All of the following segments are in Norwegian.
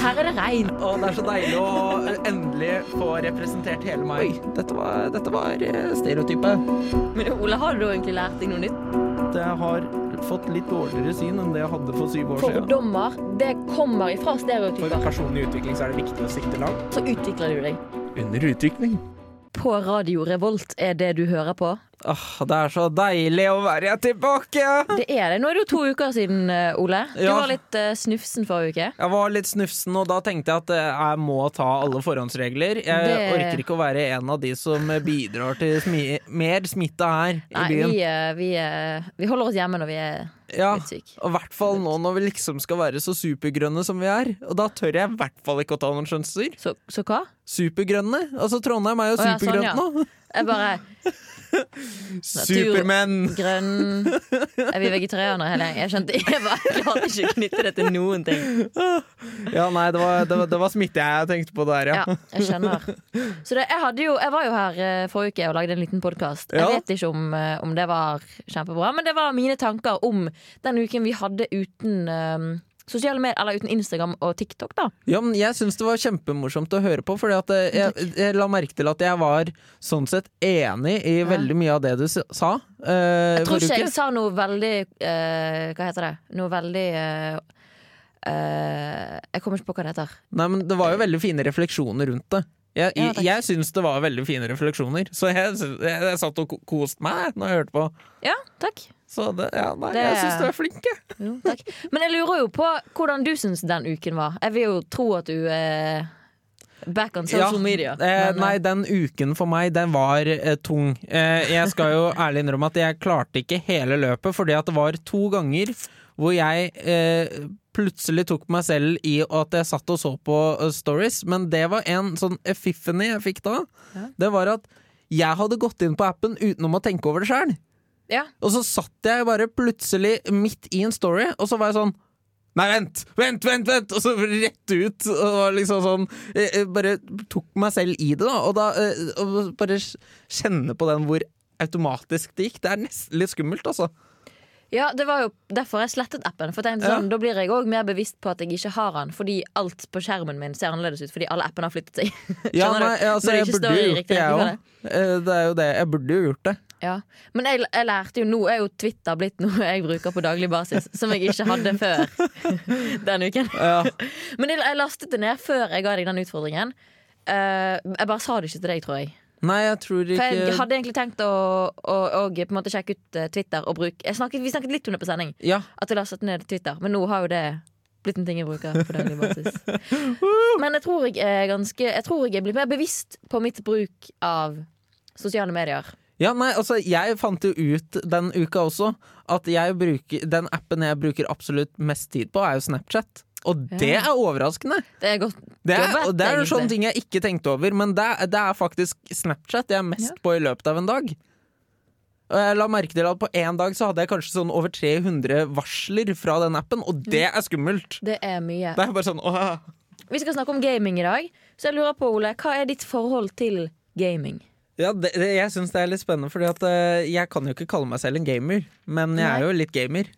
Her er det regn. Og det er så deilig å eh, endelig få representert hele meg. Oi, dette var, dette var eh, stereotypet. Men Ole, har du egentlig lært deg noe nytt? Jeg har fått litt dårligere syn enn det jeg hadde for syv år siden. Fordommer, det kommer ifra For personlig utvikling så er det viktig å sikte langt. Så utvikler du deg. Under utvikling. På Radio Revolt er det du hører på. Åh, det er så deilig å være tilbake! Det er det. Nå er det jo to uker siden, eh, Ole. Du Ja. var litt uh, snufsen forrige uke. Jeg var litt snufsen, og da tenkte jeg at eh, jeg må ta alle forhåndsregler. Jeg Det- orker ikke å være en av de som bidrar til smi mer smitte her i Nei, byen. vi, vi, vi holder oss hjemme når vi er Ja, og i hvert fall nå når vi liksom skal være så supergrønne som vi er. Og da tør jeg i hvert fall ikke å ta noen sjanser. Så, så hva? Supergrønne. Altså Trondheim er jo oh, ja, sånn, supergrønt ja. nå. Jeg bare Supermenn! Grønn Er vi vegetarianere hele gjengen? Jeg skjønte Jeg bare klarte ikke å knytte det til noen ting. Ja, nei, det var, det, var, det var smitte jeg tenkte på der, ja. Ja, jeg skjønner. Så det, jeg, jo, jeg var jo her eh, forrige uke og lagde en liten podkast. Jeg Ja. vet ikke om, eh, om det var kjempebra, men det var mine tanker om den uken vi hadde uten eh, sosiale medier, eller uten Instagram og TikTok, da. Ja, men jeg syns det var kjempemorsomt å høre på, for jeg, jeg la merke til at jeg var sånn sett enig i veldig mye av det du sa. eh, Jeg tror ikke uke. jeg sa noe veldig eh, Hva heter det? Noe veldig eh, eh, Jeg kommer ikke på hva det heter. Nei, men det var jo veldig fine refleksjoner rundt det. Jeg, Ja, jeg, syns det var veldig fine refleksjoner, så jeg, jeg, jeg satt og ko- koste meg når jeg hørte på. Ja, takk. Så det, ja, nei, Det- jeg syns du er flink, jeg. Jo, takk. Men jeg lurer jo på hvordan du syns den uken var. Jeg vil jo tro at du eh, back on social Ja, media. Eh, Men, nei, den uken for meg, den var eh, tung. Eh, jeg skal jo ærlig innrømme at jeg klarte ikke hele løpet, fordi at det var to ganger hvor jeg eh, plutselig tok meg selv i at jeg satt og så på eh, stories, men det var en sånn epiphany jeg fikk da. Ja. Det var at jeg hadde gått inn på appen utenom å tenke over det sjøl. Ja. Og så satt jeg bare plutselig midt i en story, og så var jeg sånn Nei, vent! Vent, vent, vent! Og så rett ut. Og var liksom sånn jeg, jeg Bare tok meg selv i det, da. Og da eh, og bare kjenne på den hvor automatisk det gikk. Det er nesten litt skummelt, altså. ja, det var jo derfor jeg slettet appen. For tenkte Ja. sånn, Da blir jeg òg mer bevisst på at jeg ikke har den, fordi alt på skjermen min ser annerledes ut. Fordi alle appene har flyttet seg. Ja, nei, altså, jeg burde jo gjort det, jeg òg. Det er jo det. Jeg burde jo gjort det. Ja. Men jeg, jeg lærte jo nå er jo Twitter blitt noe jeg bruker på daglig basis, som jeg ikke hadde før den uken. Ja. Men jeg, jeg lastet det ned før jeg ga deg den utfordringen. Uh, jeg bare sa det ikke til deg, tror jeg. Nei, jeg tror For jeg hadde egentlig tenkt å, å, å på en måte sjekke ut eh, Twitter og bruke snakket, Vi snakket litt om det på sending, Ja. at jeg lastet ned Twitter. Men nå har jo det blitt en ting jeg bruker på daglig basis. Men jeg tror jeg er ganske Jeg tror jeg er blitt mer bevisst på mitt bruk av sosiale medier. Ja, nei, altså Jeg fant jo ut den uka også at jeg bruker, den appen jeg bruker absolutt mest tid på, er jo Snapchat. Og det er overraskende! Det er godt Det er, jobbet, det er jo sånne ting jeg ikke tenkte over, men det, det er faktisk Snapchat jeg er mest Ja. på i løpet av en dag. Og jeg la merke til at På én dag så hadde jeg kanskje sånn over 300 varsler fra den appen, og det er skummelt! Det er mye. Det er bare sånn åh. Vi skal snakke om gaming i dag, så jeg lurer på, Ole, hva er ditt forhold til gaming? Ja, det, det, jeg syns det er litt spennende, Fordi at uh, jeg kan jo ikke kalle meg selv en gamer, men jeg er jo litt gamer.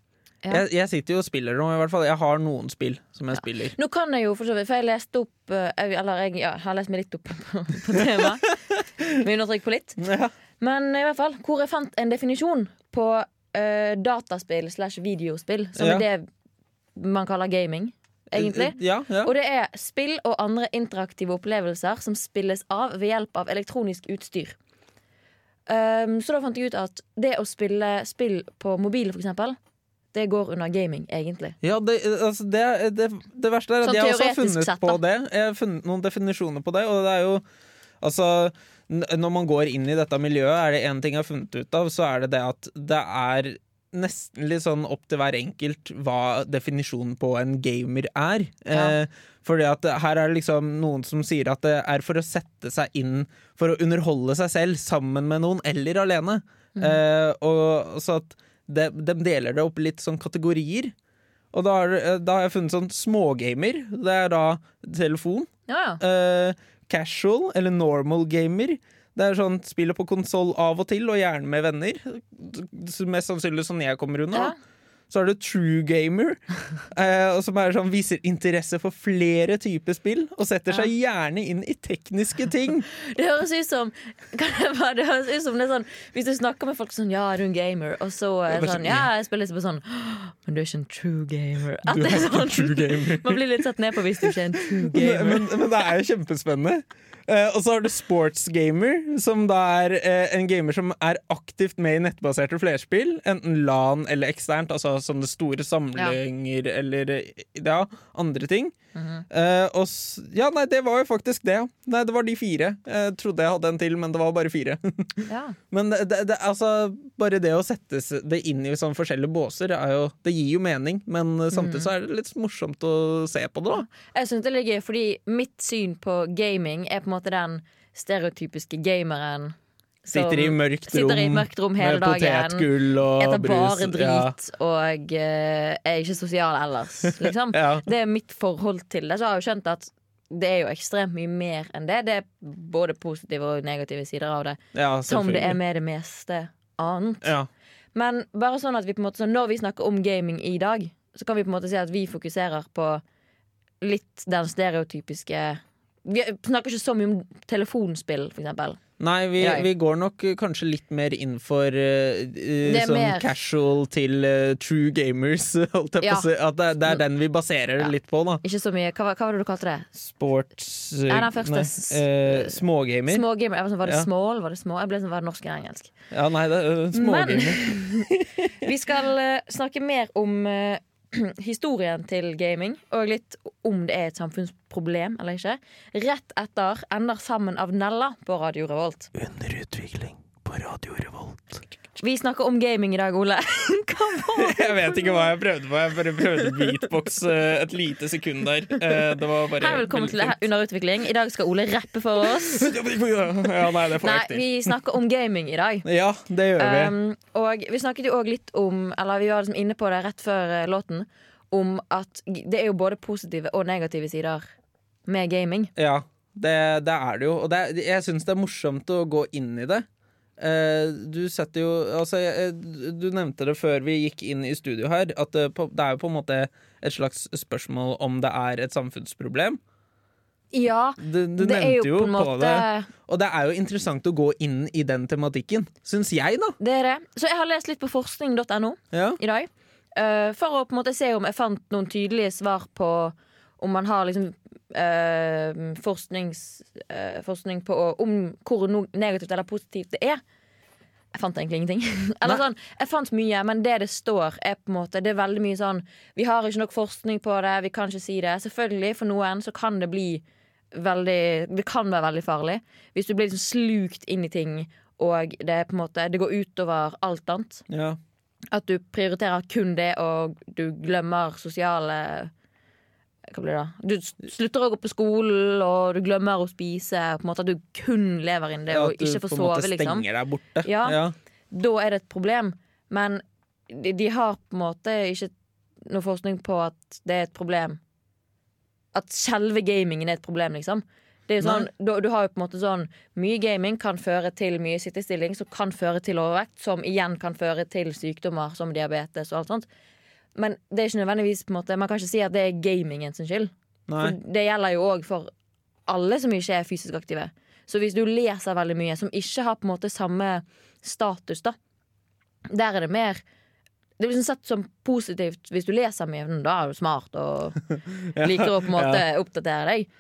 Ja. Jeg, jeg sitter jo og spiller nå, i hvert fall. Jeg har noen spill som jeg spiller. Nå kan jeg jo for så vidt, for jeg leste opp eh, Eller jeg ja, har lest meg litt opp på, på temaet. Med undertrykk på litt. Ja. Men i hvert fall, hvor jeg fant en definisjon på uh, dataspill slash videospill, som Ja. er det man kaller gaming, egentlig. Ja, ja. Og det er spill og andre interaktive opplevelser som spilles av ved hjelp av elektronisk utstyr. Um, så da fant jeg ut at det å spille spill på mobil, for eksempel, det går under gaming, egentlig. Ja, det, altså det, det, det verste er at Sånn jeg også har funnet sett, på det. Jeg har funnet noen definisjoner på det, og det er jo Altså, når man går inn i dette miljøet, er det én ting jeg har funnet ut av, så er det det at det er nesten litt sånn opp til hver enkelt hva definisjonen på en gamer er. Ja. Eh, fordi at her er det liksom noen som sier at det er for å sette seg inn For å underholde seg selv sammen med noen, eller alene. Mm. Eh, og så at de, de deler det opp litt sånn kategorier. Og da, er, da har jeg funnet sånn smågamer. Det er da telefon. Ja, ja. Eh, casual, eller normal gamer. Det er sånn spiller på konsoll av og til, og gjerne med venner. Mest sannsynlig sånn jeg kommer unna. Ja. Så er det True Gamer, eh, som er sånn, viser interesse for flere typer spill. Og setter seg gjerne inn i tekniske ting. Det høres ut som bare, Det høres ut som det er sånn Hvis du snakker med folk sånn Ja, er du en gamer? Og så er sånn Ja, jeg spiller litt på sånn Men du er ikke en true gamer. At Du er er ikke sånn true gamer. Man blir litt satt ned på hvis du ikke er en true Men, gamer. men, men det er jo kjempespennende. Eh, og så har du sportsgamer, som da er uh, en gamer som er aktivt med i nettbaserte flerspill. Enten LAN eller eksternt, altså sånne store samlinger eller eh, ja, andre ting. Eh, og s ja, nei, det var jo faktisk det. Nei, det var de fire. Jeg trodde jeg hadde en til, men det var bare fire. Ja. men det, det, det, altså, bare det å sette det inn i sånne forskjellige båser, er jo, det gir jo mening. Men samtidig så er det litt morsomt å se på det, da. Jeg synes det ligger fordi mitt syn på gaming er på en måte den stereotypiske gameren. som Sitter i mørkt rom, sitter i mørkt rom hele med dagen. potetgull og Eter brus. bare drit og uh, er ikke sosial ellers, liksom. Ja. Det er mitt forhold til det. Så har jeg jo skjønt at det er jo ekstremt mye mer enn det. Det er både positive og negative sider av det. Ja, ja, Som det er med det meste annet. Ja. Men bare sånn at vi på en måte så når vi snakker om gaming i dag, så kan vi på en måte si at vi fokuserer på litt den stereotypiske Vi snakker ikke så mye om telefonspill, eksempel. Nei, vi, vi går nok eh, kanskje litt mer inn for er sånn mer- casual til uh, true gamers, holdt jeg Ja. på å si. At det, det er den vi baserer det Ja. litt på, da. Ikke så mye Hva, hva var det du kalte det? Sports Uh, Nei, den første nei, Smågamer. Smågamer. Jeg var, sånn, var det Ja. small? Var det små? Jeg ble sånn, var det norsk eller engelsk? Ja, nei, det er smågamer. Vi skal snakke mer om historien til gaming, og litt om det er et samfunnsproblem eller ikke. Rett etter Ender sammen av Nella på Radio Revolt. Under utvikling på Radio Revolt. Vi snakker om gaming i dag, Ole. Jeg vet ikke hva jeg prøvde på. Jeg bare prøvde beatbox eh, et lite sekund der. Eh, Det var bare Her velkommen til veldig Under utvikling. I dag skal Ole rappe for oss. Ja, nei, det får Nei, jeg ikke til. vi snakker om gaming i dag. Ja, det gjør vi. Um, og vi snakket jo òg litt om Eller vi var liksom inne på det rett før eh, låten. Om at det er jo både positive og negative sider med gaming. Ja, det, det er det jo. Og det, jeg syns det er morsomt å gå inn i det. Eh, du setter jo Altså, du nevnte det før vi gikk inn i studio her, at det, er jo på en måte et slags spørsmål om det er et samfunnsproblem. Ja, Du, du det er jo på en måte det. Og det er jo interessant å gå inn i den tematikken, syns jeg, da. Det er det. Så jeg har lest litt på forskning.no Ja. i dag. eh, for å på en måte se om jeg fant noen tydelige svar på om man har liksom eh, forsknings, eh, forskning på om hvor negativt eller positivt det er. Jeg fant egentlig ingenting. Eller sånn, jeg fant mye, men det det står, er på en måte Det er veldig mye sånn Vi har ikke nok forskning på det, vi kan ikke si det. Selvfølgelig, for noen så kan det bli veldig Det kan være veldig farlig. Hvis du blir liksom slukt inn i ting, og det på en måte Det går utover alt annet. ja. At du prioriterer kun det, og du glemmer sosiale Hva blir det da? Du slutter å gå på skolen, og du glemmer å spise. På en måte At du kun lever inn det Ja, og ikke får sove, liksom. Ja. ja. Da er det et problem. Men de, de har på en måte ikke noe forskning på at det er et problem. At selve gamingen er et problem, liksom. Det er sånn, du, du har jo på en måte sånn Mye gaming kan føre til mye sittestilling, som kan føre til overvekt, som igjen kan føre til sykdommer som diabetes og alt sånt. Men det er ikke nødvendigvis på en måte Man kan ikke si at det er gamingen sin skyld. For det gjelder jo òg for alle som ikke er fysisk aktive. Så hvis du leser veldig mye, som ikke har på en måte samme status, da, der er det mer Det blir liksom sett som positivt hvis du leser mye, da er du smart og liker å på en måte oppdatere deg.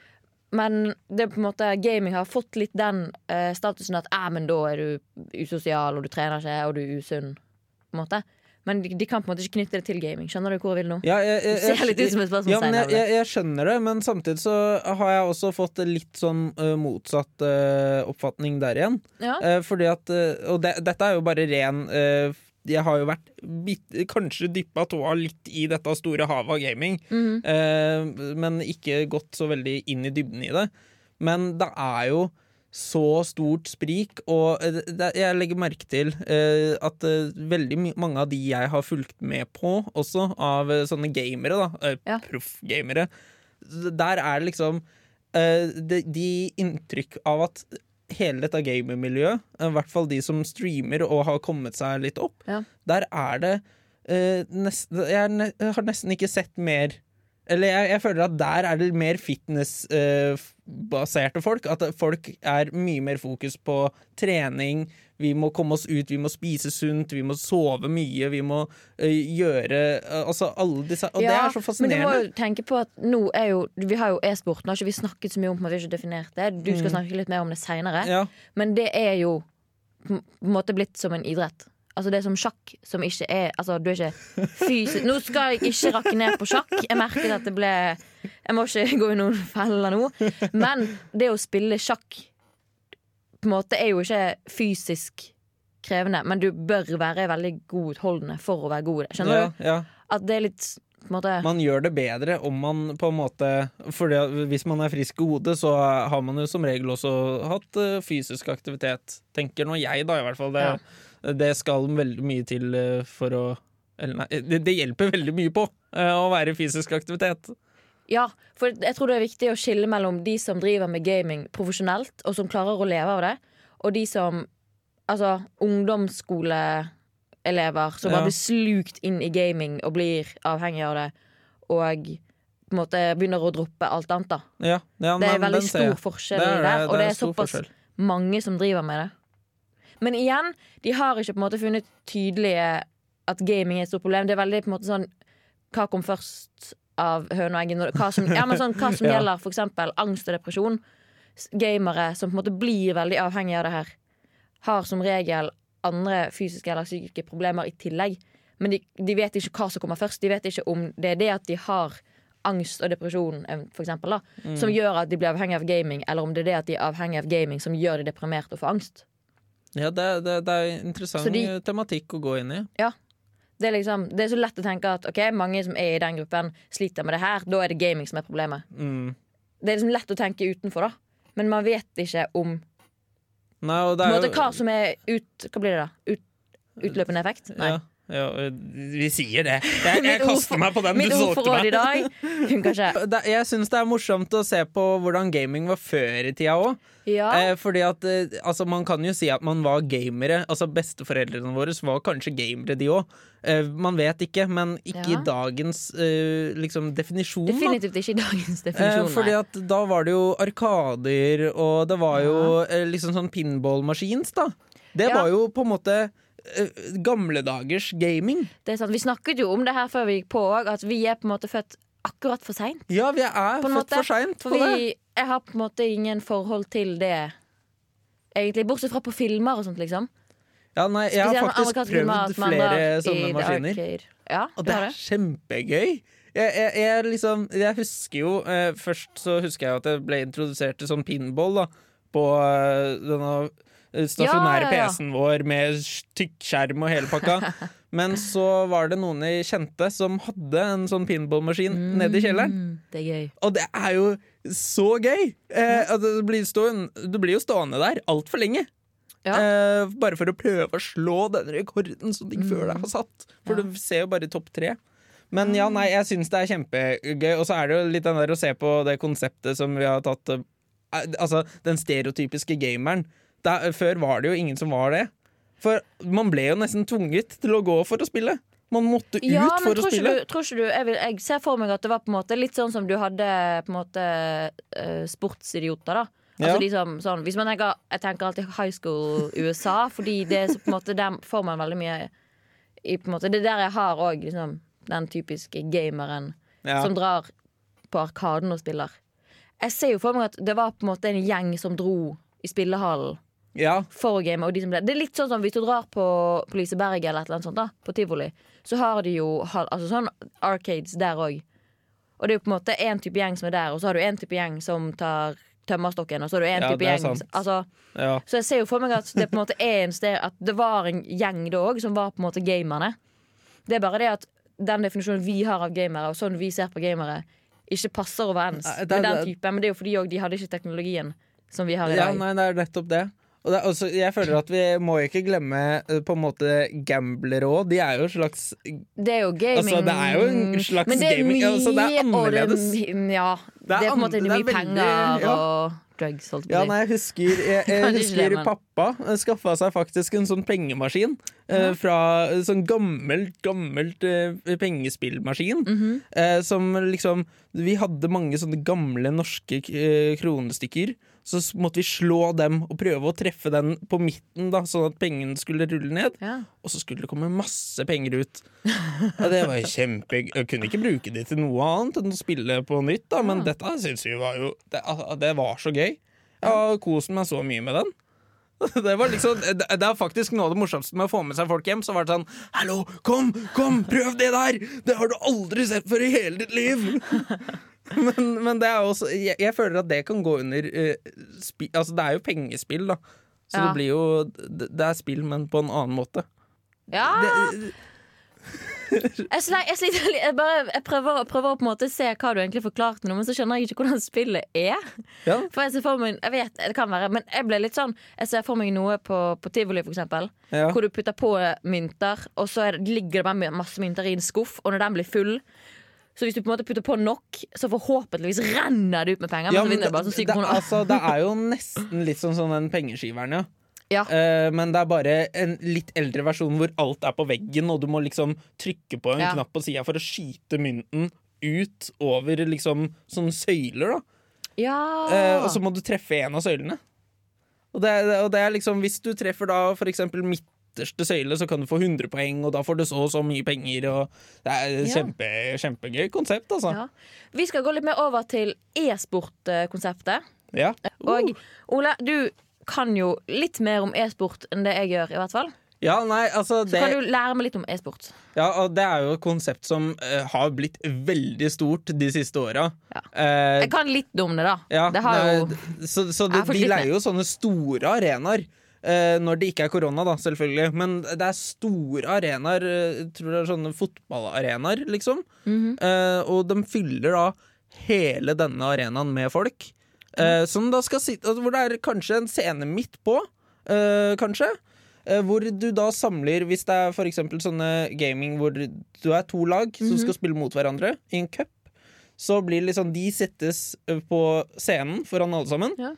Men det på en måte gaming har fått litt den eh, statusen at eh, men da er du usosial, og du trener ikke, og du er usunn. På en måte. Men de, de kan på en måte ikke knytte det til gaming. Skjønner du hvor jeg vil nå? Ja, jeg, jeg, jeg, ser litt ut som et spørsmålstegn Ja, jeg, jeg, skjønner det, men samtidig så har jeg også fått litt sånn uh, motsatt uh, oppfatning der igjen. Ja. Uh, fordi at Og de, dette er jo bare ren Jeg har jo vært bit, kanskje dyppa tåa litt i dette store havet av gaming, eh, men ikke gått så veldig inn i dybden i det. Men det er jo så stort sprik, og eh, jeg legger merke til eh, at eh, veldig mange av de jeg har fulgt med på, også av sånne gamere, da, Ja. proffgamere, der er det liksom de, inntrykk av at hele dette gamermiljøet, i hvert fall de som streamer og har kommet seg litt opp, Ja. der er det jeg, har nesten ikke sett mer Eller jeg, jeg føler at der er det mer fitness-baserte folk. At folk er mye mer fokus på trening. Vi må komme oss ut, vi må spise sunt, vi må sove mye, vi må eh, gjøre Altså alle disse Og det er så Men du fascinerende. må jo tenke på at nå er jo Vi har jo e-sporten, har ikke vi snakket så mye om det, vi har ikke definert det. Du skal snakke litt mer om det seinere. Ja, Men det er jo på en måte blitt som en idrett. Altså Det er som sjakk, som ikke er Altså du er ikke fysisk Nå skal jeg ikke rakke ned på sjakk. Jeg merket at det ble Jeg må ikke gå i noen feller nå. Men det å spille sjakk på en måte er jo ikke fysisk krevende, men du bør være veldig godholdende for å være god i det. Skjønner ja, du? ja. At det er litt på en måte Man gjør det bedre om man på en måte For hvis man er frisk i hodet, så har man jo som regel også hatt eh, fysisk aktivitet. Tenker nå jeg, da, i hvert fall. Det, det skal veldig mye til eh, for å Eller nei, det, det hjelper veldig mye på eh, å være i fysisk aktivitet. Ja, for jeg tror det er viktig å skille mellom de som driver med gaming profesjonelt, og som klarer å leve av det, og de som Altså ungdomsskoleelever som Ja. bare blir slukt inn i gaming og blir avhengig av det, og på en måte begynner å droppe alt annet. da Ja, ja, Det er veldig stor forskjell Det er det, det, og det er stor såpass forskjell. mange som driver med det. Men igjen, de har ikke på en måte funnet tydelige at gaming er et stort problem. Det er veldig på en måte sånn Hva kom først av høna og eggen Hva som, ja, men sånn, hva som Ja. gjelder eksempel angst og depresjon. Gamere som på en måte blir veldig avhengige av det her, har som regel andre fysiske eller psykiske problemer i tillegg. Men de, de vet ikke hva som kommer først. De vet ikke om det er det at de har angst og depresjon for eksempel, da, Mm. som gjør at de blir avhengig av gaming, eller om det er det at de er avhengig av gaming som gjør de deprimert og får angst. Ja, det, det, det er interessant de- tematikk å gå inn i. Det er, liksom, det er så lett å tenke at ok, mange som er i den gruppen, sliter med det her. Da er det gaming som er problemet. Mm. Det er liksom lett å tenke utenfor, da. Men man vet ikke om Nei, er måte, hva som er ut, Hva blir det, da? Ut, utløpende effekt? Nei. Ja, ja, vi sier det. Jeg, jeg kaster meg på den du solgte meg. dag ikke. Jeg syns det er morsomt å se på hvordan gaming var før i tida òg. Ja, Eh, fordi at eh, altså, Man kan jo si at man var gamere. Altså Besteforeldrene våre var kanskje gamere, de òg. Eh, man vet ikke, men ikke Ja. i dagens eh, liksom, definisjon. definitivt ikke i dagens Eh, definisjon. fordi at da var det jo arkader, og det var jo eh, liksom sånn pinball-machines, da. Det Ja. var jo på en måte eh, gamle gaming. Det er sant. Vi snakket jo om det her før vi gikk på òg, at vi er på en måte født akkurat for seint. Ja, vi er På født måte, for seint For vi, det. jeg har på en måte ingen forhold til det. Egentlig, Bortsett fra på filmer og sånt, liksom. Ja, nei, jeg har faktisk prøvd flere sånne maskiner. Ja, Og det er kjempegøy. Jeg, jeg, jeg, liksom, jeg husker jo eh, Først så husker jeg at jeg ble introdusert til sånn pinball da, på eh, denne stasjonære Ja, ja, ja. PC-en vår med tykkskjerm og hele pakka. Men så var det noen jeg kjente som hadde en sånn pinballmaskin nede i kjelleren. Mm, det er gøy. Og det er jo så gøy! Eh, at du, blir stående, du blir jo stående der altfor lenge. Ja. Eh, bare for å prøve å slå den rekorden som de før deg har satt. For du ser jo bare topp tre. Men ja, nei, jeg syns det er kjempegøy. Og så er det jo litt den der å se på det konseptet som vi har tatt eh, Altså den stereotypiske gameren. Da, før var det jo ingen som var det. For man ble jo nesten tvunget til å gå for å spille. Man måtte ut Ja, men for å spille. du, tror ikke du jeg, vil, jeg ser for meg at det var på en måte litt sånn som du hadde på en måte uh, sportsidioter, da. Altså Ja. liksom, sånn, hvis man tenker, Jeg tenker alltid high school USA, fordi det så på en måte der får man veldig mye i, måte, Det er der jeg har òg liksom, den typiske gameren Ja. som drar på Arkaden og spiller. Jeg ser jo for meg at det var på en måte en gjeng som dro i spillehallen ja. for å game. De det er litt sånn som hvis du drar på, på Liseberg eller et eller annet sånt, da, på tivoli, så har de jo altså sånn arcades der òg. Og det er jo på en måte én type gjeng som er der, og så har du én type gjeng som tar tømmerstokken, og så har du én Ja, type er gjeng altså, ja. Så jeg ser jo for meg at det på en måte er en sted At det var en gjeng da òg som var på en måte gamerne. Det er bare det at den definisjonen vi har av gamere, og sånn vi ser på gamere, ikke passer overens med den typen. Men det er jo fordi de hadde ikke teknologien som vi har i dag. Ja, nei, det er nettopp det. Og det også, jeg føler at vi må ikke glemme eh, på en måte gamblere òg. De er jo en slags Det er jo gaming Altså, det er jo en slags gaming, altså, det er og det annerledes. ja, det er, på en måte det mye veldig- penger ja. og drugs, holdt Ja, nei, jeg husker, jeg, jeg husker pappa eh, skaffa seg faktisk en sånn pengemaskin. eh, Fra sånn gammelt, gammelt eh, pengespillmaskin. Mhm. eh, som liksom Vi hadde mange sånne gamle norske eh, kronestykker. Så måtte vi slå dem og prøve å treffe den på midten, da sånn at pengene skulle rulle ned. Ja. Og så skulle det komme masse penger ut. Ja, det var kjempegøy. kjempe Jeg kunne ikke bruke det til noe annet enn å spille på nytt, da, men Ja. Dette syns vi var jo det, det var så gøy. Jeg har kost meg så mye med den. Det, var liksom, det det er faktisk noe av det morsomste med å få med seg folk hjem. Så var det sånn Hallo, kom, kom, prøv det der! Det har du aldri sett før i hele ditt liv! Men, men det er også jeg, jeg føler at det kan gå under uh, spi, Altså, det er jo pengespill, da. Så Ja. det blir jo det, det er spill, men på en annen måte. ja. Det, Jeg, sliter, jeg, sliter jeg, bare, jeg prøver, prøver å på en måte se hva du egentlig forklarte nå, men så skjønner jeg ikke hvordan spillet er. ja. For jeg ser for meg Jeg vet, det kan være, men jeg ble litt sånn Jeg ser for meg noe på, på tivoli, for eksempel. Ja. Hvor du putter på mynter, og så er det, ligger det bare masse mynter i en skuff, og når den blir full så hvis du på en måte putter på nok, så forhåpentligvis renner det ut med penger. Ja, men så men det bare sånn det, det, altså, det er jo nesten litt sånn som den pengeskiveren, ja. Ja. Uh, men det er bare en litt eldre versjon hvor alt er på veggen, og du må liksom trykke på en Ja. knapp på sida for å skyte mynten ut over liksom sånne søyler, da. Ja. Uh, og så må du treffe en av søylene. Og det, og det er liksom, hvis du treffer da for eksempel midterste søyle, så kan du få 100 poeng, og da får du så og så mye penger, og det er et kjempe, kjempegøy konsept, altså. ja. Vi skal gå litt mer over til e-sport-konseptet. Ja. Og Ole, du kan jo litt mer om e-sport enn det jeg gjør, i hvert fall. ja, nei, altså Så kan du lære meg litt om e-sport. Ja, og det er jo et konsept som uh, har blitt veldig stort de siste åra. Ja. Uh, Jeg kan litt om det, da. ja, det har jo så så det, de, leier jo sånne store arenaer. Uh, når det ikke er korona, da, selvfølgelig. Men det er store arenaer. tror det er sånne fotballarenaer, liksom. Mhm. Eh, og de fyller da hele denne arenaen med folk. Eh, som da skal sitte altså, Hvor det er kanskje en scene midt på, uh, kanskje. Uh, hvor du da samler, hvis det er for eksempel sånne gaming hvor du er to lag som Mhm. skal spille mot hverandre i en cup, så blir liksom De settes på scenen foran alle sammen. Ja.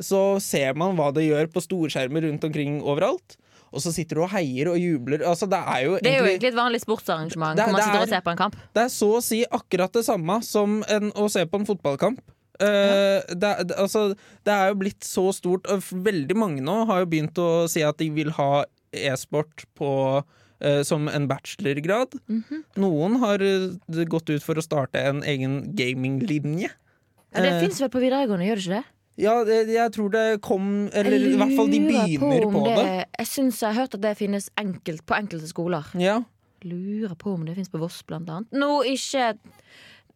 Så ser man hva det gjør på storskjermer rundt omkring overalt. Og så sitter du og heier og jubler. Altså, det er jo Det er jo egentlig et vanlig sportsarrangement Det- hvor man det sitter og er- ser på en kamp. det er så å si akkurat det samme som en, å se på en fotballkamp. Eh, det, det, altså, det er jo blitt så stort. Veldig mange nå har jo begynt å si at de vil ha e-sport på eh, som en bachelorgrad. Mhm. Noen har eh, gått ut for å starte en egen gaminglinje. Ja, det Eh, fins vel på videregående, gjør det ikke det? Ja, det, jeg tror det kom Eller i hvert fall de begynner om på det. Jeg syns jeg har hørt at det finnes enkelt på enkelte skoler. Ja. Lurer på om det fins på Voss, blant annet. Nå, ikke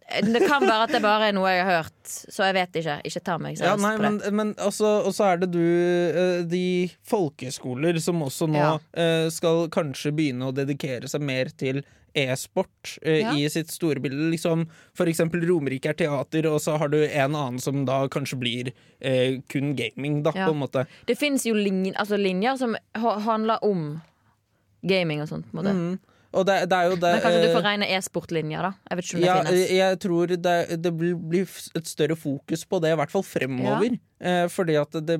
Det kan være at det bare er noe jeg har hørt, så jeg vet ikke. Ikke ta meg Ja, seriøst nei, på det. men, altså, og så er det du eh, De folkeskoler som også nå Ja. eh, skal kanskje begynne å dedikere seg mer til e-sport eh, Ja. i sitt store bilde. Liksom, for eksempel Romerike er teater, og så har du en annen som da kanskje blir eh, kun gaming, da, Ja. på en måte. Det fins jo lin altså linjer som handler om gaming og sånt. På en måte. Mm. Og det, det er jo det Men kanskje du eh, får regne e-sportlinjer, da. Jeg vet ikke om det ja, finnes. jeg tror det, det blir et større fokus på det, i hvert fall fremover. Eh, fordi at det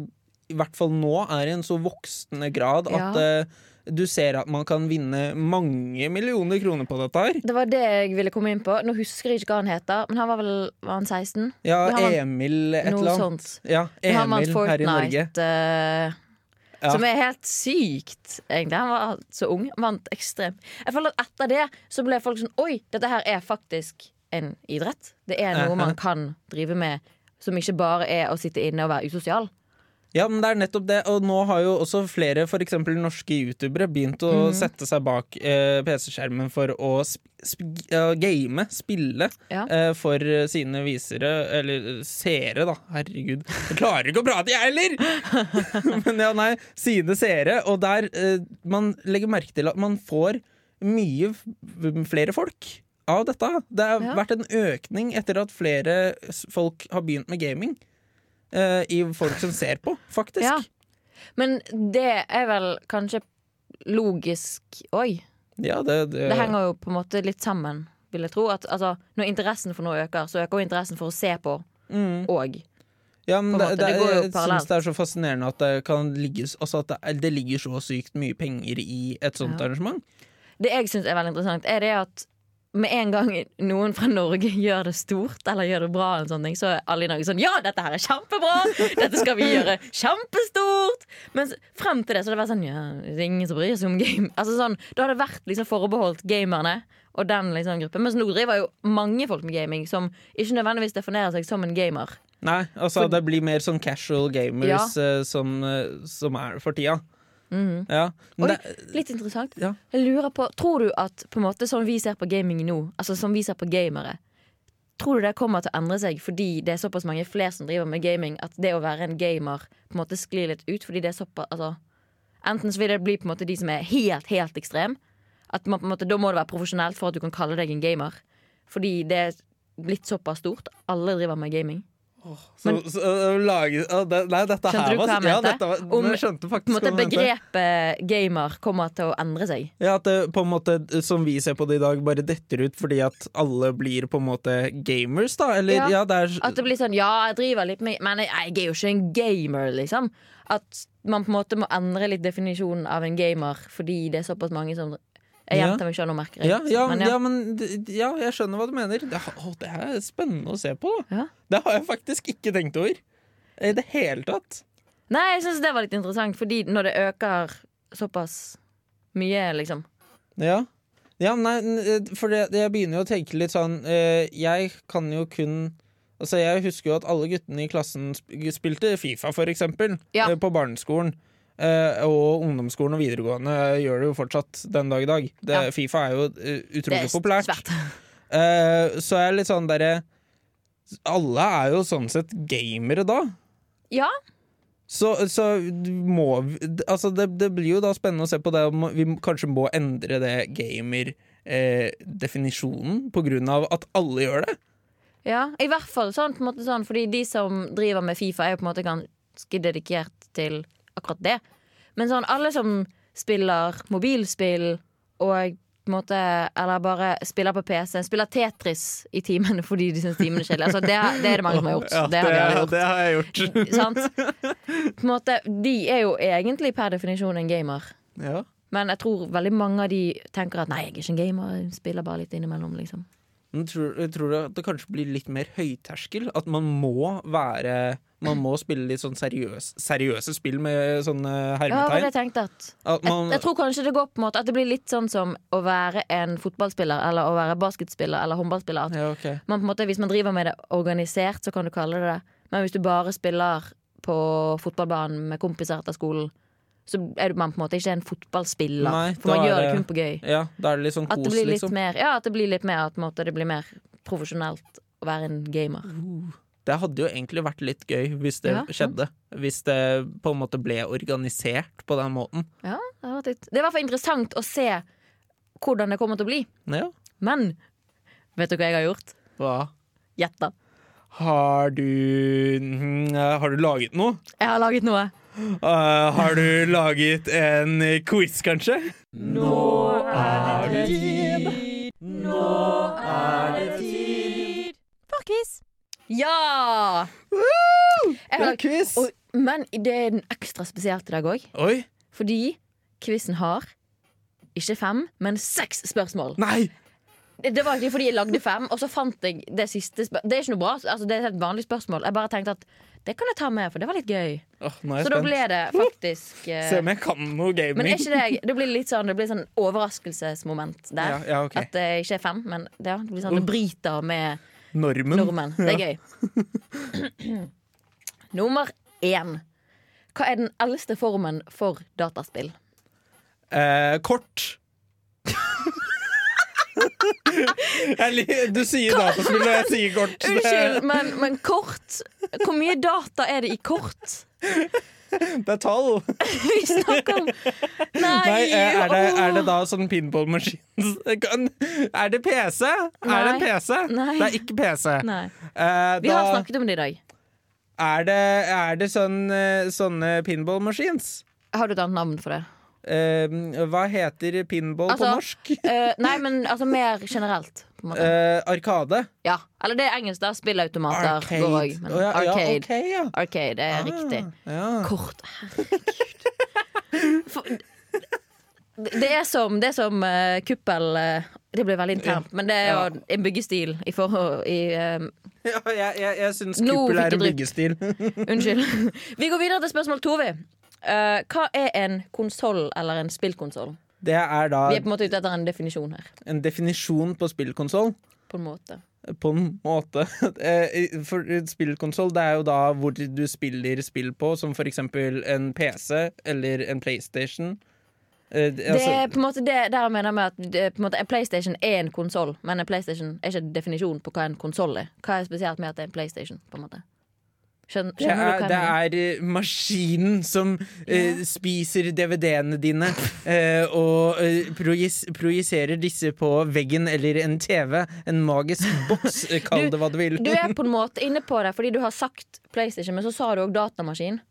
i hvert fall nå er i en så voksende grad at Ja. eh, du ser at man kan vinne mange millioner kroner på dette her. Det var det jeg ville komme inn på. Nå husker jeg ikke hva han heter, men han var vel var han 16? Ja, Emil et eller annet. sånt. Ja, Emil her i Norge. Eh, Ja. som er helt sykt, egentlig. Han var så ung. Vant ekstremt. Jeg føler at etter det så ble folk sånn Oi, dette her er faktisk en idrett. Det er noe man kan drive med som ikke bare er å sitte inne og være usosial. Ja, men det er nettopp det. Og nå har jo også flere, eksempel norske youtubere, begynt å mm. sette seg bak eh, PC-skjermen for å sp sp game, spille, Ja. eh, for sine visere, eller seere, da. Herregud. Jeg klarer ikke å prate, jeg heller! men ja, nei, sine seere. Og der eh, man legger merke til at man får mye flere folk av dette. Det har Ja. vært en økning etter at flere folk har begynt med gaming. Eh, I folk som ser på, faktisk. Ja. Men det er vel kanskje logisk Oi. Ja, det, det, Det henger jo på en måte litt sammen, vil jeg tro. At, altså, når interessen for noe øker, så øker jo interessen for å se på mm. Ja, men det, det, jeg syns det er så fascinerende at det kan ligges, Altså at det, det ligger så sykt mye penger i et sånt Ja. arrangement. Det jeg syns er veldig interessant, er det at med en gang noen fra Norge gjør det stort eller gjør det bra, ting, så er alle i Norge sånn Ja, dette her er kjempebra! Dette skal vi gjøre kjempestort! Mens frem til det så har det vært sånn Ja, det er ingen som bryr seg om game. Altså sånn, Da har det vært liksom forbeholdt gamerne og den liksom gruppen. Mens nå driver jo mange folk med gaming som ikke nødvendigvis definerer seg som en gamer. Nei, altså For- det blir mer sånn casual gamers ja. som, eh, som er for tida. Ja. Oi, litt interessant. Ja. Jeg lurer på, Tror du at på en måte sånn vi ser på gaming nå, altså som vi ser på gamere Tror du det kommer til å endre seg fordi det er såpass mange flere som driver med gaming, at det å være en gamer på en måte sklir litt ut? Fordi det er såpass altså, Enten så vil det bli på en måte de som er helt, helt ekstrem. At man på en måte, Da må det være profesjonelt for at du kan kalle deg en gamer. Fordi det er blitt såpass stort. Alle driver med gaming. Så, så, å lage, det, Nei, dette Skjønte her du hva var jeg ja, dette var, Om- skjønte faktisk måte mente. Begrepet gamer kommer til å endre seg. Ja, at det på en måte, som vi ser på det i dag, bare detter ut fordi at alle blir på en måte gamers, da? Eller, ja, Ja. det er At det blir sånn, ja, jeg driver litt med Men jeg, jeg er jo ikke en gamer, liksom. At man på en måte må endre litt definisjonen av en gamer fordi det er såpass mange som Jeg gjentar meg sjøl og merker ja, ja, men ja. men ja, jeg skjønner hva du mener. Det, å, det er spennende å se på. Ja. Det har jeg faktisk ikke tenkt over. I det hele tatt. Nei, jeg syns det var litt interessant, fordi når det øker såpass mye, liksom. Ja. ja nei, for det, jeg begynner jo å tenke litt sånn eh, Jeg kan jo kun Altså Jeg husker jo at alle guttene i klassen spilte Fifa, for eksempel, Ja. eh, på barneskolen. Eh, og ungdomsskolen og videregående gjør det jo fortsatt den dag i dag. Det, Ja. Fifa er jo eh, Det utrolig er populært. Eh, så er jeg litt sånn derre Alle er jo sånn sett gamere da. Ja, Så, så må vi- Altså, det, det blir jo da spennende å se på det om vi kanskje må endre det gamer-definisjonen på grunn av at alle gjør det. ja, i hvert fall sånn, måte sånn, fordi de som driver med Fifa, er jo på en måte ganske dedikert til akkurat det. Men sånn, alle som spiller mobilspill og måte, eller bare spiller på PC, spiller Tetris i timene fordi de syns timene er kjedelige. Altså, det, det er det mange som har gjort. Ja, det har det har jeg gjort. Sant? På en måte, de er jo egentlig per definisjon en gamer. ja. Men jeg tror veldig mange av de tenker at nei, jeg er ikke en gamer, jeg spiller bare litt innimellom. liksom Men tror, tror du at det kanskje blir litt mer høyterskel? At man må være Man må spille litt sånn seriøs, seriøse spill med sånne Ja, det hermetegn? jeg tenkte at At man, jeg tror kanskje det går på en måte At det blir litt sånn som å være en fotballspiller eller å være basketspiller eller håndballspiller. Ja, okay. man måte, hvis man driver med det organisert, så kan du kalle det det. Men hvis du bare spiller på fotballbanen med kompiser etter skolen, så er man på en måte ikke en fotballspiller. Nei, for man gjør det kun på gøy. Ja, da er det litt sånn At det kos, blir litt liksom. mer Ja, at det blir litt mer At måte, det blir mer profesjonelt å være en gamer. Det hadde jo egentlig vært litt gøy hvis det Ja, ja. skjedde. Hvis det på en måte ble organisert på den måten. Ja, det, vært litt. det er i hvert fall interessant å se hvordan det kommer til å bli. Ja. Men vet du hva jeg har gjort? Hva? Gjett, da. Har du mm, Har du laget noe? Jeg har laget noe. Eh, har du laget en quiz, kanskje? Nå er det tid. Nå er det tid. For quiz. Ja! Woo! har quiz! Og, men det er den ekstra spesielt i dag òg. Fordi quizen har ikke fem, men seks spørsmål. Nei! Det var ikke fordi jeg lagde fem, og så fant jeg det siste spør Det er ikke noe bra, altså, det er et helt vanlig spørsmål. Jeg bare tenkte at det kan jeg ta med, for det var litt gøy. Åh, nå er jeg Så da spent. ble det faktisk eh, Se om jeg kan noe gaming. Men er ikke det Det blir litt sånn Det blir sånn overraskelsesmoment der. Ja, ja, ok. At det ikke er fem, men det, ja, det blir sånn det bryter med Normen. nordmenn. Det er gøy. Nummer én. Hva er den eldste formen for dataspill? Eh, kort. du sier dataspill, og jeg sier kort. Unnskyld, men, men kort Hvor mye data er det i kort? Det, er tall. Vi snakker om Nei! Nei, er det, er det da sånn pinballmaskin Er det PC? Er det en PC? Nei. Det er ikke PC. Nei. Eh, Vi har snakket om det i dag. er det, er det sånn, eh, sånne pinballmaskines? Har du et annet navn for det? Eh, Hva heter pinball på Altså, norsk? Eh, nei, men altså mer generelt. På. Eh, arkade? ja. Eller det er engelsk, da. Spillautomater Arcade. går. Men oh, ja, ja, arcade. ok, ja. Arcade er riktig. Ah, ja. Kort. Herregud. For, det er som, det er som uh, kuppel uh, Det blir veldig internt, men det er jo Ja. en byggestil i forhold i eh, ja jeg, jeg, jeg syns kuppel er en byggestil. Unnskyld. Vi går videre til spørsmål to, vi. Eh, hva er en konsoll eller en spillkonsoll? Vi er på en måte ute etter en definisjon her. en definisjon på spillkonsoll. På en måte. På en måte. Eh, For spillkonsoll det er jo da hvor du spiller spill på, som for eksempel en PC eller en PlayStation. Eh, det- Det altså, er på en måte det der jeg mener med at det, måte, en PlayStation er en konsoll, men en PlayStation er ikke en definisjon på hva en konsoll er. Hva er spesielt med at det er en PlayStation? på en måte Skjønner, det er, det er maskinen som eh, spiser DVD-ene dine, uh, og uh, projis projiserer disse på veggen eller en TV. En magisk boks, eh, kall det hva du vil. Du er på en måte inne på det fordi du har sagt PlayStation, men så sa du òg datamaskin.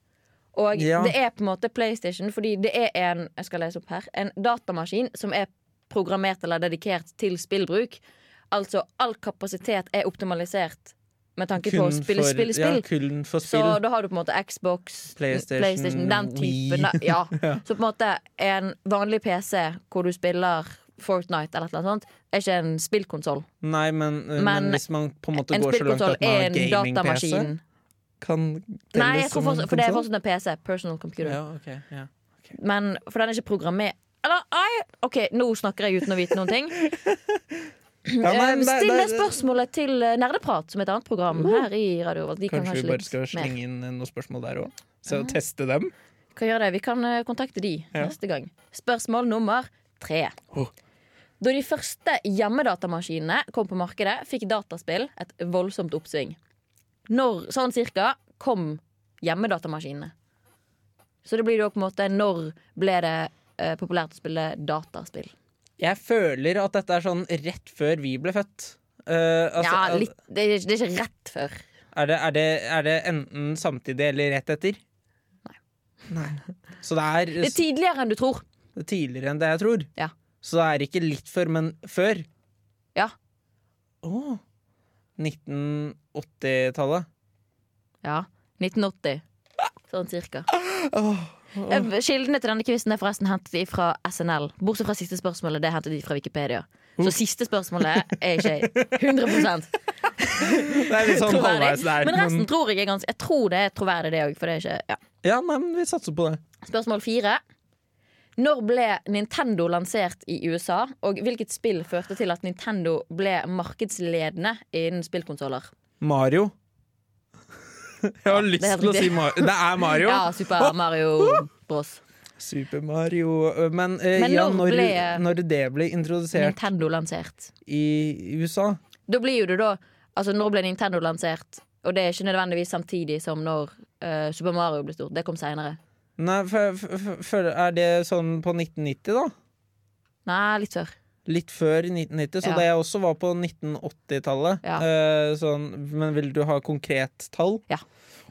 Og Ja. det er på en måte PlayStation fordi det er en Jeg skal lese opp her En datamaskin som er programmert eller dedikert til spillbruk. Altså all kapasitet er optimalisert med tanke på å spille for- spill, spill. Ja, kun for Så da har du på en måte Xbox, PlayStation, den typen. Da, Ja. Så på en måte en vanlig PC hvor du spiller Fortnite eller noe sånt, er ikke en spillkonsoll. Nei, men, eh, men, Men hvis man på en måte går så langt at man har en gaming-PC, datamaskin. telles Nei, jeg tror for, for det er fortsatt en PC. Personal computer. Ja, okay, ja. Men For den er ikke programmert Eller I, OK, nå snakker jeg uten å vite noen ting. Ja, nei, nei, Still det spørsmålet til eh, Nerdeprat, som et annet program her i Radio Revolt. De kan Kanskje vi bare skal slenge inn noen spørsmål der òg? Så teste dem? Kan gjøre det. Vi kan eh, kontakte de Ja. neste gang. Spørsmål nummer tre. Oh. Da de første hjemmedatamaskinene kom på markedet, fikk dataspill et voldsomt oppsving. Når, sånn cirka, kom hjemmedatamaskinene. Så det blir jo på en måte Når ble det uh, populært å spille dataspill? Jeg føler at dette er sånn rett før vi ble født. Uh, altså, ja, litt, det, er, det er ikke rett før. er, det, er, det, er det enten samtidig eller rett etter? Nei. Så det er, Det er tidligere enn du tror. Det er tidligere enn det jeg tror. Ja. Så det er ikke litt før, men før. Ja. Åh. 1980-tallet. Ja. 1980. Sånn cirka. Åh. Eh, Kildene til denne quizen er forresten hentet fra SNL. Bortsett fra siste spørsmålet, det er hentet de fra Wikipedia. Så siste spørsmålet er ikke 100 Det er litt sånn halvveis der. Men resten tror jeg er ganske Jeg tror det er troverdig, det òg. For det er ikke ja. Ja, nei, men vi satser på det. Spørsmål fire. Når ble Nintendo lansert i USA, og hvilket spill førte til at Nintendo ble markedsledende innen spillkonsoller? Mario. Jeg har lyst til å si. Mario. Det er Mario! Ja, Super Mario Bros. Super Mario. Men, eh, Men ja, når når, ble- når det ble introdusert Nintendo lansert. i USA Da blir jo det da Altså, når ble Nintendo lansert? Og det er ikke nødvendigvis samtidig som når uh, Super Mario ble stort. Det kom seinere. Nei, for, for, for, Er det sånn på 1990, da? Nei, litt før. Litt før 1990, så Ja. jeg også var på 1980-tallet. Ja. Uh, sånn, men vil du ha konkret tall? Ja.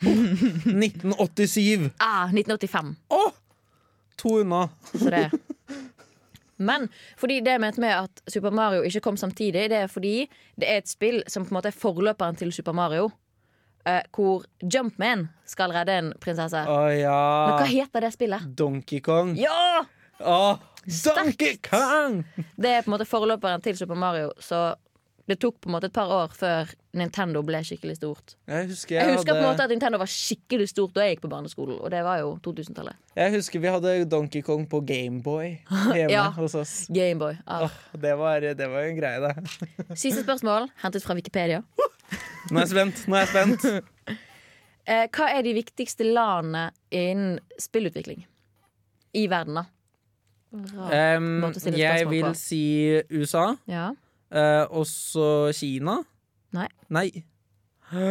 Oh, 1987! Ah, 1985. Å! To unna. Så det Men fordi det jeg mente med at Super Mario ikke kom samtidig, det er fordi det er et spill som på en måte er forløperen til Super Mario. Uh, hvor Jumpman skal redde en prinsesse. Å Men ja. hva heter det spillet? Donkey Kong. Ja! Å, Donkey Kong! Det er på en måte forløperen til Super Mario, så det tok på en måte et par år før Nintendo ble skikkelig stort. Jeg husker, Jeg jeg husker på en måte at Nintendo var skikkelig stort da jeg gikk på barneskolen, og det var jo 2000-tallet. jeg husker vi hadde Donkey Kong på Gameboy hjemme Ja. hos oss. Gameboy. Ah. Det, var, det var en greie, det. Siste spørsmål, hentet fra Wikipedia. Nå er jeg spent. Nå er jeg spent. Eh, hva er de viktigste landene innen spillutvikling i verden, da? Um, jeg vil si USA. Ja. Uh, også Kina. Nei. Nei.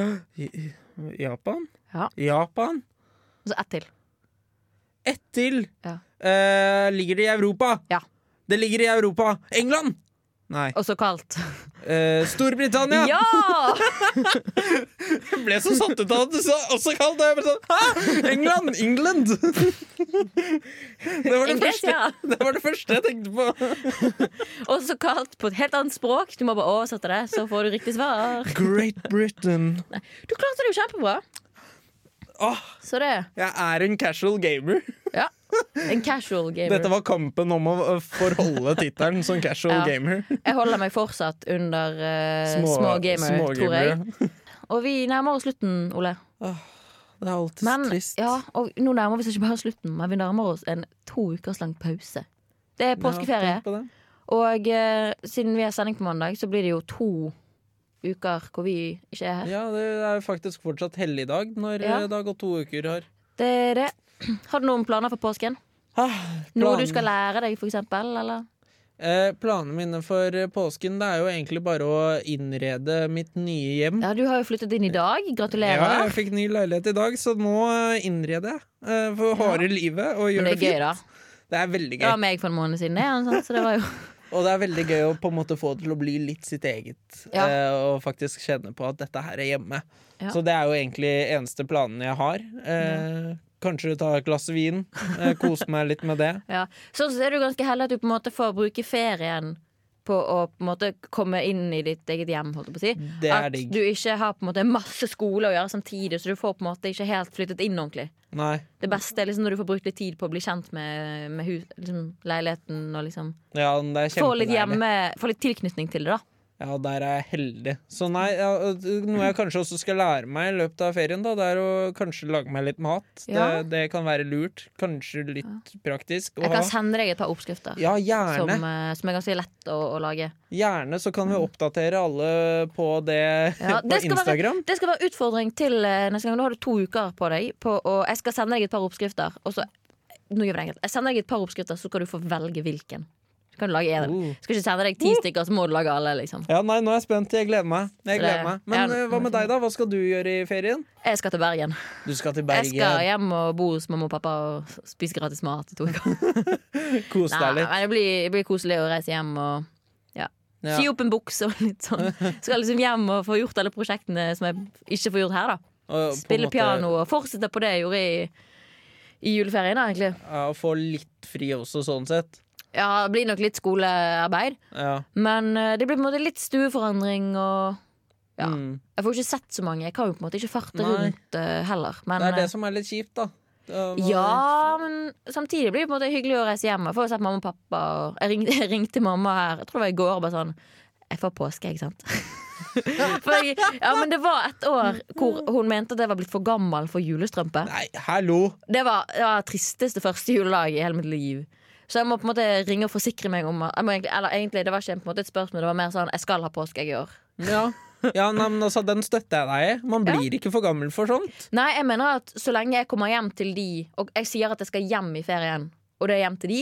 Japan? Ja. Japan? Og så ett til. Ett til! Ja. Uh, ligger det i Europa? Ja. Det ligger i Europa. England! Nei. Også kalt Eh, Storbritannia! Ja! Jeg ble så satt ut av at du sa også kalt Og Jeg ble sånn, Hæ? England! England! Det var det, første, det var det første jeg tenkte på. Også kalt på et helt annet språk. Du må bare oversette det, så får du riktig svar. Great Britain. Du klarte det jo kjempebra. Oh, Så det jeg er en casual gamer. Ja. En casual gamer. Dette var kampen om å forholde tittelen som casual Ja. gamer. Jeg holder meg fortsatt under uh, små, gamer, små tror jeg. Og vi nærmer oss slutten, Ole. Det er alltid Men, trist. ja, og nå nærmer vi oss ikke bare slutten, men vi nærmer oss en to ukers lang pause. Det er påskeferie, Ja, på det. og uh, siden vi har sending på mandag, så blir det jo to uker hvor vi ikke er her. Ja, det er faktisk fortsatt helligdag når Ja. eh, det har gått to uker her. Det er det. Har du noen planer for påsken? Ah, Noe du skal lære deg, for eksempel? Eller? Eh, planene mine for eh, påsken Det er jo egentlig bare å innrede mitt nye hjem. Ja, du har jo flyttet inn i dag. Gratulerer. Ja, jeg fikk ny leilighet i dag, så nå eh, innreder jeg eh, for harde livet og gjør det det, fint. gøy, da. Det er veldig Det var meg for en måned siden, det. sånn, Så det var jo Og det er veldig gøy å på en måte få det til å bli litt sitt eget. Ja. eh, og faktisk kjenne på at dette her er hjemme. Ja. Så det er jo egentlig eneste planene jeg har. Eh, Kanskje ta et glass vin. Eh, kose meg litt med det. Ja. Sånn så er du ganske heldig at du på en måte får bruke ferien på å på en måte komme inn i ditt eget hjem. Si. At digg. du ikke har på en måte masse skole å gjøre samtidig, så du får på en måte ikke helt flyttet inn ordentlig. Nei. Det beste er liksom når du får brukt litt tid på å bli kjent med, med hus, liksom, leiligheten og liksom Ja, det få litt, hjemme, få litt tilknytning til det, da. Ja, der er jeg heldig. Så nei, ja, noe jeg kanskje også skal lære meg i løpet av ferien, da, det er å kanskje lage meg litt mat. Ja. Det, det kan være lurt. Kanskje litt praktisk å Jeg kan sende deg et par oppskrifter. Ja, gjerne. Som, som er ganske lett å, å lage. Gjerne så kan vi oppdatere alle på det Ja, på det skal være- Instagram. Det skal være utfordring til eh, neste gang. Nå har du to uker på deg. På, og jeg skal sende deg et par oppskrifter. Og så, nå gjør vi det enkelt. Jeg sender deg et par oppskrifter, så skal du få velge hvilken. Så kan lage én. Oh. Skal ikke sende deg ti stykker, så må du lage alle. liksom Ja, nei, nå er jeg spent. Jeg gleder meg. Jeg gleder meg. Men Ja. eh, hva med deg, da? Hva skal du gjøre i ferien? Jeg skal til Bergen. Du skal til Jeg skal hjem og bo hos mamma og pappa og spise gratis mat i to uker. Kose deg litt. det blir, det blir koselig å reise hjem og ja. Sy opp en bukse og litt sånn. Skal liksom hjem og få gjort alle prosjektene som jeg ikke får gjort her. da Og Spille måte, piano og fortsette på det jeg gjorde i, i juleferien. da egentlig Ja, få litt fri også, sånn sett. Ja, det blir nok litt skolearbeid. Ja. Men eh, det blir på en måte litt stueforandring og Ja. Mm. Jeg får ikke sett så mange. Jeg kan jo på en måte ikke farte Nei. rundt uh, heller. Men Det er det eh, som er litt kjipt, da. Ja, men samtidig blir det på en måte hyggelig å reise hjem. Jeg får sett mamma og pappa. Og jeg, ringte, jeg ringte mamma her Jeg tror det var i går. Bare sånn Jeg får påske, ikke sant? jeg, ja, men det var et år hvor hun mente at jeg var blitt for gammel for julestrømpe. Nei, hallo! Det var, det var tristeste første juledag i hele mitt liv. Så jeg må på en måte ringe og forsikre meg om egentlig, Eller egentlig, det var ikke måte et spørsmål, det var mer sånn Jeg skal ha påske jeg i år. Ja, ja nei, men altså, den støtter jeg deg i. Man Ja. blir ikke for gammel for sånt. Nei, jeg mener at så lenge jeg kommer hjem til de, og jeg sier at jeg skal hjem i ferien, og det er hjem til de,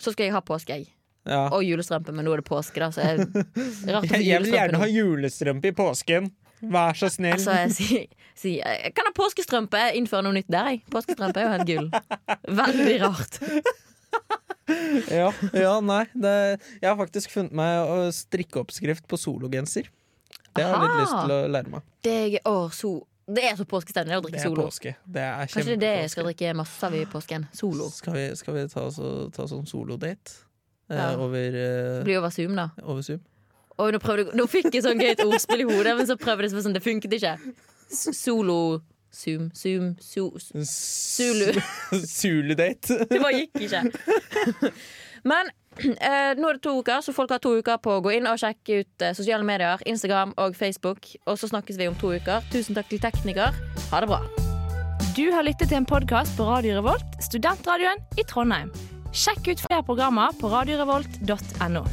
så skal jeg ha påske, jeg. Ja. Og julestrømpe, men nå er det påske, da, så jeg, rart å Jeg, vil gjerne ha julestrømpe i påsken. Vær så snill. Altså, jeg si, si, Jeg kan ha påskestrømpe. Innføre noe nytt der, jeg. Påskestrømpe er jo helt gull. Veldig rart. ja, ja, nei. Det, jeg har faktisk funnet meg å strikkeoppskrift på sologenser. Det har jeg litt lyst til å lære meg. Det er, å, so, det er så påskestemning å Det drikke er solo. påske. Det er Kanskje det er det jeg skal drikke masse av i påsken. Solo. Skal vi, skal vi ta, så, ta sånn solodate? Eh, Ja. over, eh, Det blir over Zoom, da. over Zoom? Oi, nå, prøvde, nå fikk jeg sånn gøyt ordspill i hodet, men så prøvde jeg sånn, det funket ikke. Solo Zoom, Zoom, so, Zulu. date Det bare gikk ikke. Men eh, nå er det to uker, så folk har to uker på å gå inn og sjekke ut eh, sosiale medier, Instagram og Facebook. Og så snakkes vi om to uker. Tusen takk til tekniker. Ha det bra. Du har lyttet til en podkast på Radio Revolt, studentradioen i Trondheim. Sjekk ut flere programmer på radiorevolt.no.